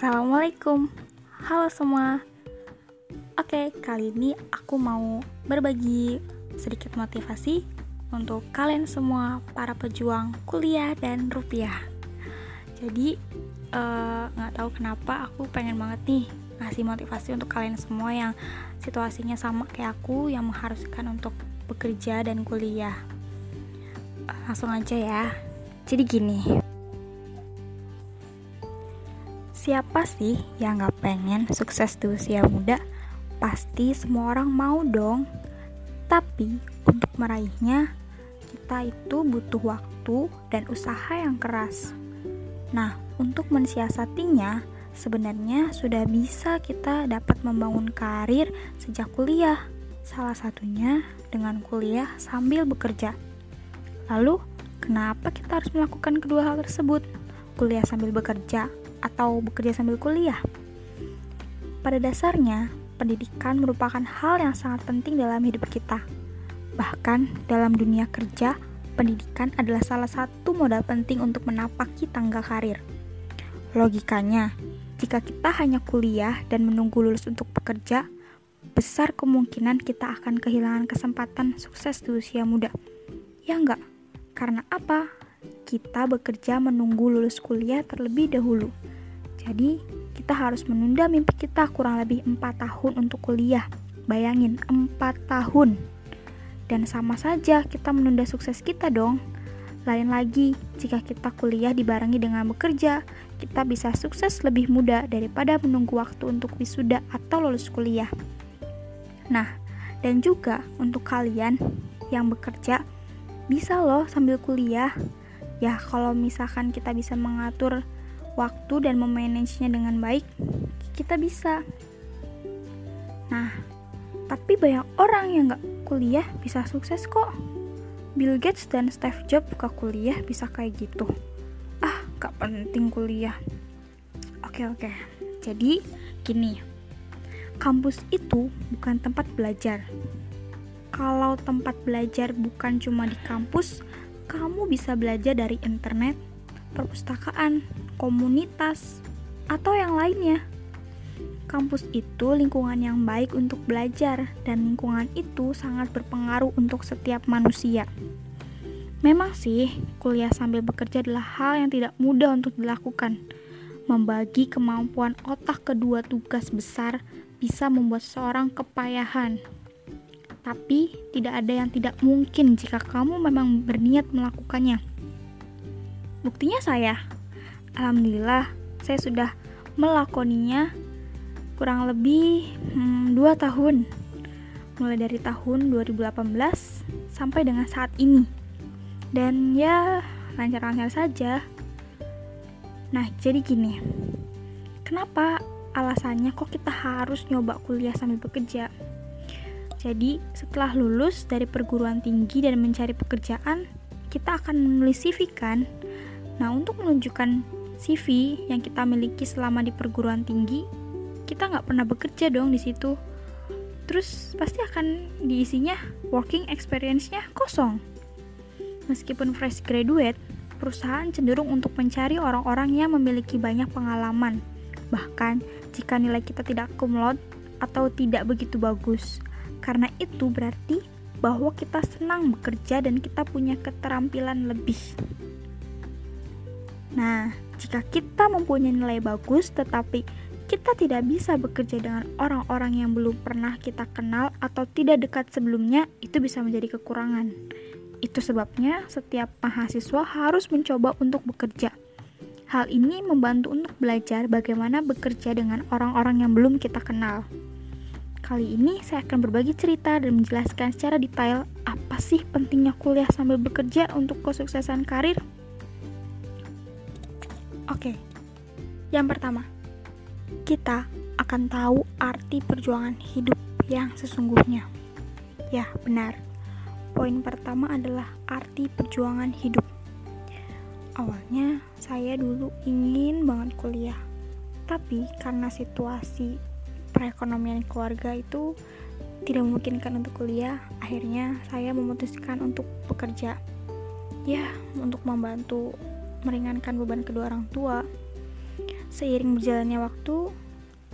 Assalamualaikum Halo semua Oke, kali ini aku mau berbagi sedikit motivasi Untuk kalian semua para pejuang kuliah dan rupiah Jadi, eh, nggak uh, tahu kenapa aku pengen banget nih ngasih motivasi untuk kalian semua yang situasinya sama kayak aku yang mengharuskan untuk bekerja dan kuliah. Langsung aja ya. Jadi gini, Siapa sih yang gak pengen sukses di usia muda? Pasti semua orang mau dong. Tapi untuk meraihnya, kita itu butuh waktu dan usaha yang keras. Nah, untuk mensiasatinya, sebenarnya sudah bisa kita dapat membangun karir sejak kuliah. Salah satunya dengan kuliah sambil bekerja. Lalu, kenapa kita harus melakukan kedua hal tersebut? Kuliah sambil bekerja atau bekerja sambil kuliah. Pada dasarnya, pendidikan merupakan hal yang sangat penting dalam hidup kita. Bahkan dalam dunia kerja, pendidikan adalah salah satu modal penting untuk menapaki tangga karir. Logikanya, jika kita hanya kuliah dan menunggu lulus untuk bekerja, besar kemungkinan kita akan kehilangan kesempatan sukses di usia muda. Ya enggak? Karena apa? Kita bekerja menunggu lulus kuliah terlebih dahulu. Jadi, kita harus menunda mimpi kita kurang lebih 4 tahun untuk kuliah. Bayangin, 4 tahun. Dan sama saja kita menunda sukses kita dong. Lain lagi, jika kita kuliah dibarengi dengan bekerja, kita bisa sukses lebih mudah daripada menunggu waktu untuk wisuda atau lulus kuliah. Nah, dan juga untuk kalian yang bekerja, bisa loh sambil kuliah. Ya, kalau misalkan kita bisa mengatur waktu dan memanagenya dengan baik, kita bisa. Nah, tapi banyak orang yang gak kuliah bisa sukses kok. Bill Gates dan Steve Jobs buka kuliah bisa kayak gitu. Ah, gak penting kuliah. Oke, oke. Jadi, gini. Kampus itu bukan tempat belajar. Kalau tempat belajar bukan cuma di kampus, kamu bisa belajar dari internet, perpustakaan, komunitas, atau yang lainnya. Kampus itu lingkungan yang baik untuk belajar, dan lingkungan itu sangat berpengaruh untuk setiap manusia. Memang sih, kuliah sambil bekerja adalah hal yang tidak mudah untuk dilakukan. Membagi kemampuan otak kedua tugas besar bisa membuat seorang kepayahan. Tapi, tidak ada yang tidak mungkin jika kamu memang berniat melakukannya. Buktinya saya. Alhamdulillah, saya sudah melakoninya kurang lebih hmm, 2 tahun. Mulai dari tahun 2018 sampai dengan saat ini. Dan ya, lancar-lancar saja. Nah, jadi gini. Kenapa alasannya kok kita harus nyoba kuliah sambil bekerja? Jadi, setelah lulus dari perguruan tinggi dan mencari pekerjaan, kita akan menulis CV kan? Nah, untuk menunjukkan CV yang kita miliki selama di perguruan tinggi, kita nggak pernah bekerja dong di situ. Terus pasti akan diisinya working experience-nya kosong. Meskipun fresh graduate, perusahaan cenderung untuk mencari orang-orang yang memiliki banyak pengalaman. Bahkan jika nilai kita tidak laude atau tidak begitu bagus. Karena itu berarti bahwa kita senang bekerja dan kita punya keterampilan lebih. Nah, jika kita mempunyai nilai bagus tetapi kita tidak bisa bekerja dengan orang-orang yang belum pernah kita kenal atau tidak dekat sebelumnya, itu bisa menjadi kekurangan. Itu sebabnya setiap mahasiswa harus mencoba untuk bekerja. Hal ini membantu untuk belajar bagaimana bekerja dengan orang-orang yang belum kita kenal. Kali ini saya akan berbagi cerita dan menjelaskan secara detail apa sih pentingnya kuliah sambil bekerja untuk kesuksesan karir. Oke, yang pertama, kita akan tahu arti perjuangan hidup yang sesungguhnya. Ya, benar. Poin pertama adalah arti perjuangan hidup. Awalnya, saya dulu ingin banget kuliah, tapi karena situasi perekonomian keluarga itu tidak memungkinkan untuk kuliah, akhirnya saya memutuskan untuk bekerja. Ya, untuk membantu meringankan beban kedua orang tua. seiring berjalannya waktu,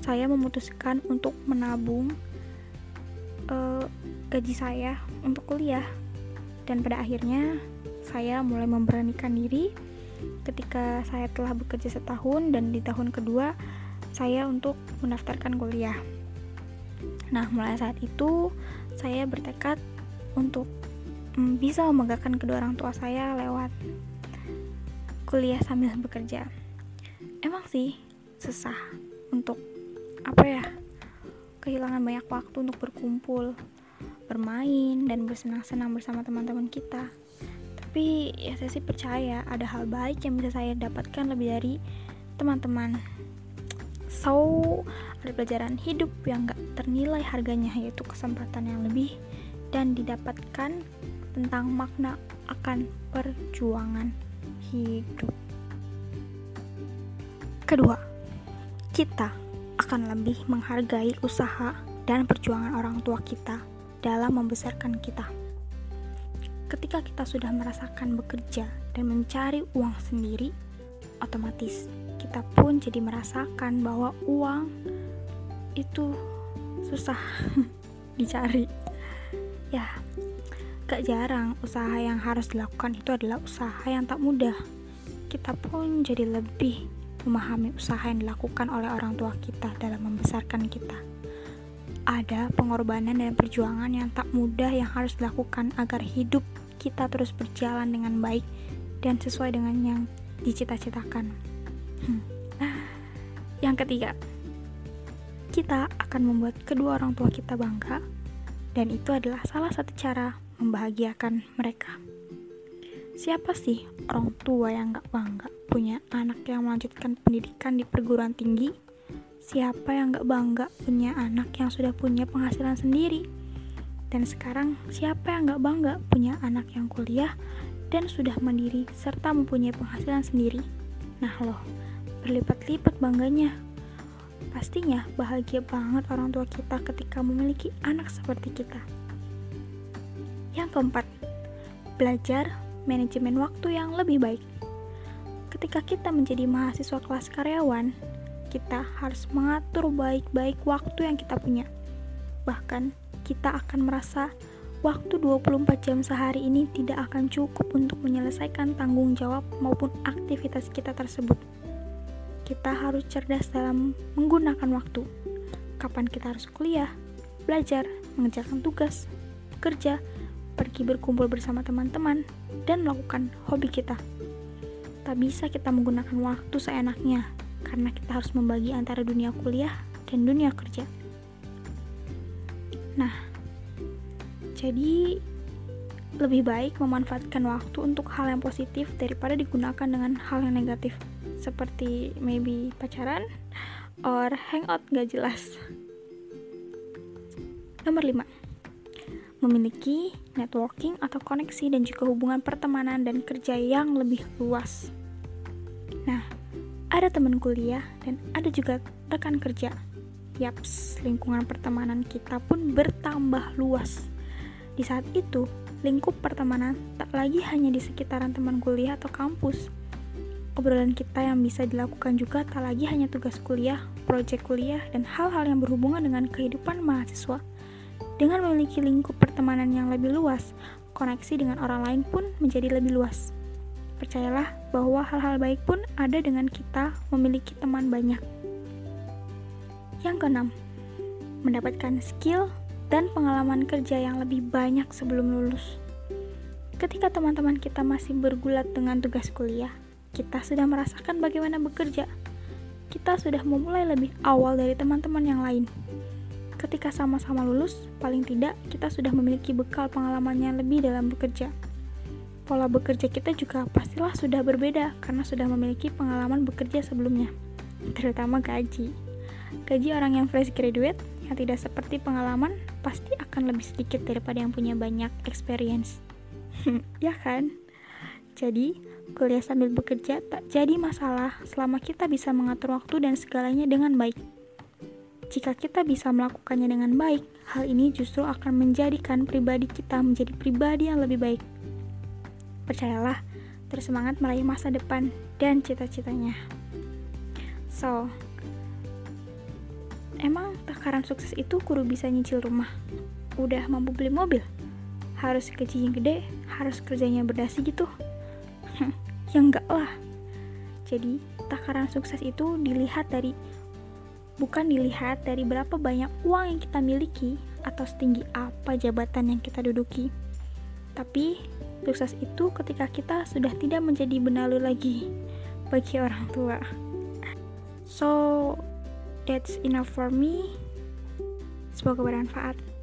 saya memutuskan untuk menabung uh, gaji saya untuk kuliah. Dan pada akhirnya, saya mulai memberanikan diri ketika saya telah bekerja setahun dan di tahun kedua saya untuk mendaftarkan kuliah. Nah, mulai saat itu saya bertekad untuk mm, bisa membanggakan kedua orang tua saya lewat kuliah sambil bekerja. Emang sih susah untuk apa ya? Kehilangan banyak waktu untuk berkumpul, bermain dan bersenang-senang bersama teman-teman kita. Tapi ya saya sih percaya ada hal baik yang bisa saya dapatkan lebih dari teman-teman. So, ada pelajaran hidup yang gak ternilai harganya yaitu kesempatan yang lebih dan didapatkan tentang makna akan perjuangan hidup. Kedua, kita akan lebih menghargai usaha dan perjuangan orang tua kita dalam membesarkan kita. Ketika kita sudah merasakan bekerja dan mencari uang sendiri, otomatis kita pun jadi merasakan bahwa uang itu susah dicari. Ya, Gak jarang usaha yang harus dilakukan itu adalah usaha yang tak mudah. Kita pun jadi lebih memahami usaha yang dilakukan oleh orang tua kita dalam membesarkan kita. Ada pengorbanan dan perjuangan yang tak mudah yang harus dilakukan agar hidup kita terus berjalan dengan baik dan sesuai dengan yang dicita-citakan. Hmm. Yang ketiga, kita akan membuat kedua orang tua kita bangga, dan itu adalah salah satu cara membahagiakan mereka. Siapa sih orang tua yang gak bangga punya anak yang melanjutkan pendidikan di perguruan tinggi? Siapa yang gak bangga punya anak yang sudah punya penghasilan sendiri? Dan sekarang, siapa yang gak bangga punya anak yang kuliah dan sudah mandiri serta mempunyai penghasilan sendiri? Nah loh, berlipat-lipat bangganya. Pastinya bahagia banget orang tua kita ketika memiliki anak seperti kita. Yang keempat, belajar manajemen waktu yang lebih baik. Ketika kita menjadi mahasiswa kelas karyawan, kita harus mengatur baik-baik waktu yang kita punya. Bahkan, kita akan merasa waktu 24 jam sehari ini tidak akan cukup untuk menyelesaikan tanggung jawab maupun aktivitas kita tersebut. Kita harus cerdas dalam menggunakan waktu. Kapan kita harus kuliah, belajar, mengerjakan tugas, bekerja, pergi berkumpul bersama teman-teman, dan melakukan hobi kita. Tak bisa kita menggunakan waktu seenaknya, karena kita harus membagi antara dunia kuliah dan dunia kerja. Nah, jadi lebih baik memanfaatkan waktu untuk hal yang positif daripada digunakan dengan hal yang negatif, seperti maybe pacaran or hangout gak jelas. Nomor 5 memiliki networking atau koneksi dan juga hubungan pertemanan dan kerja yang lebih luas. Nah, ada teman kuliah dan ada juga rekan kerja. Yaps, lingkungan pertemanan kita pun bertambah luas. Di saat itu, lingkup pertemanan tak lagi hanya di sekitaran teman kuliah atau kampus. Obrolan kita yang bisa dilakukan juga tak lagi hanya tugas kuliah, proyek kuliah, dan hal-hal yang berhubungan dengan kehidupan mahasiswa dengan memiliki lingkup pertemanan yang lebih luas, koneksi dengan orang lain pun menjadi lebih luas. Percayalah bahwa hal-hal baik pun ada dengan kita memiliki teman banyak. Yang keenam, mendapatkan skill dan pengalaman kerja yang lebih banyak sebelum lulus. Ketika teman-teman kita masih bergulat dengan tugas kuliah, kita sudah merasakan bagaimana bekerja. Kita sudah memulai lebih awal dari teman-teman yang lain ketika sama-sama lulus, paling tidak kita sudah memiliki bekal pengalamannya lebih dalam bekerja. Pola bekerja kita juga pastilah sudah berbeda karena sudah memiliki pengalaman bekerja sebelumnya, terutama gaji. Gaji orang yang fresh graduate yang tidak seperti pengalaman pasti akan lebih sedikit daripada yang punya banyak experience. ya kan? Jadi, kuliah sambil bekerja tak jadi masalah selama kita bisa mengatur waktu dan segalanya dengan baik. Jika kita bisa melakukannya dengan baik, hal ini justru akan menjadikan pribadi kita menjadi pribadi yang lebih baik. Percayalah, tersemangat meraih masa depan dan cita-citanya. So, emang takaran sukses itu kudu bisa nyicil rumah? Udah mampu beli mobil? Harus gajinya gede? Harus kerjanya berdasi gitu? ya enggak lah. Jadi, takaran sukses itu dilihat dari bukan dilihat dari berapa banyak uang yang kita miliki atau setinggi apa jabatan yang kita duduki. Tapi, sukses itu ketika kita sudah tidak menjadi benalu lagi bagi orang tua. So, that's enough for me. Semoga bermanfaat.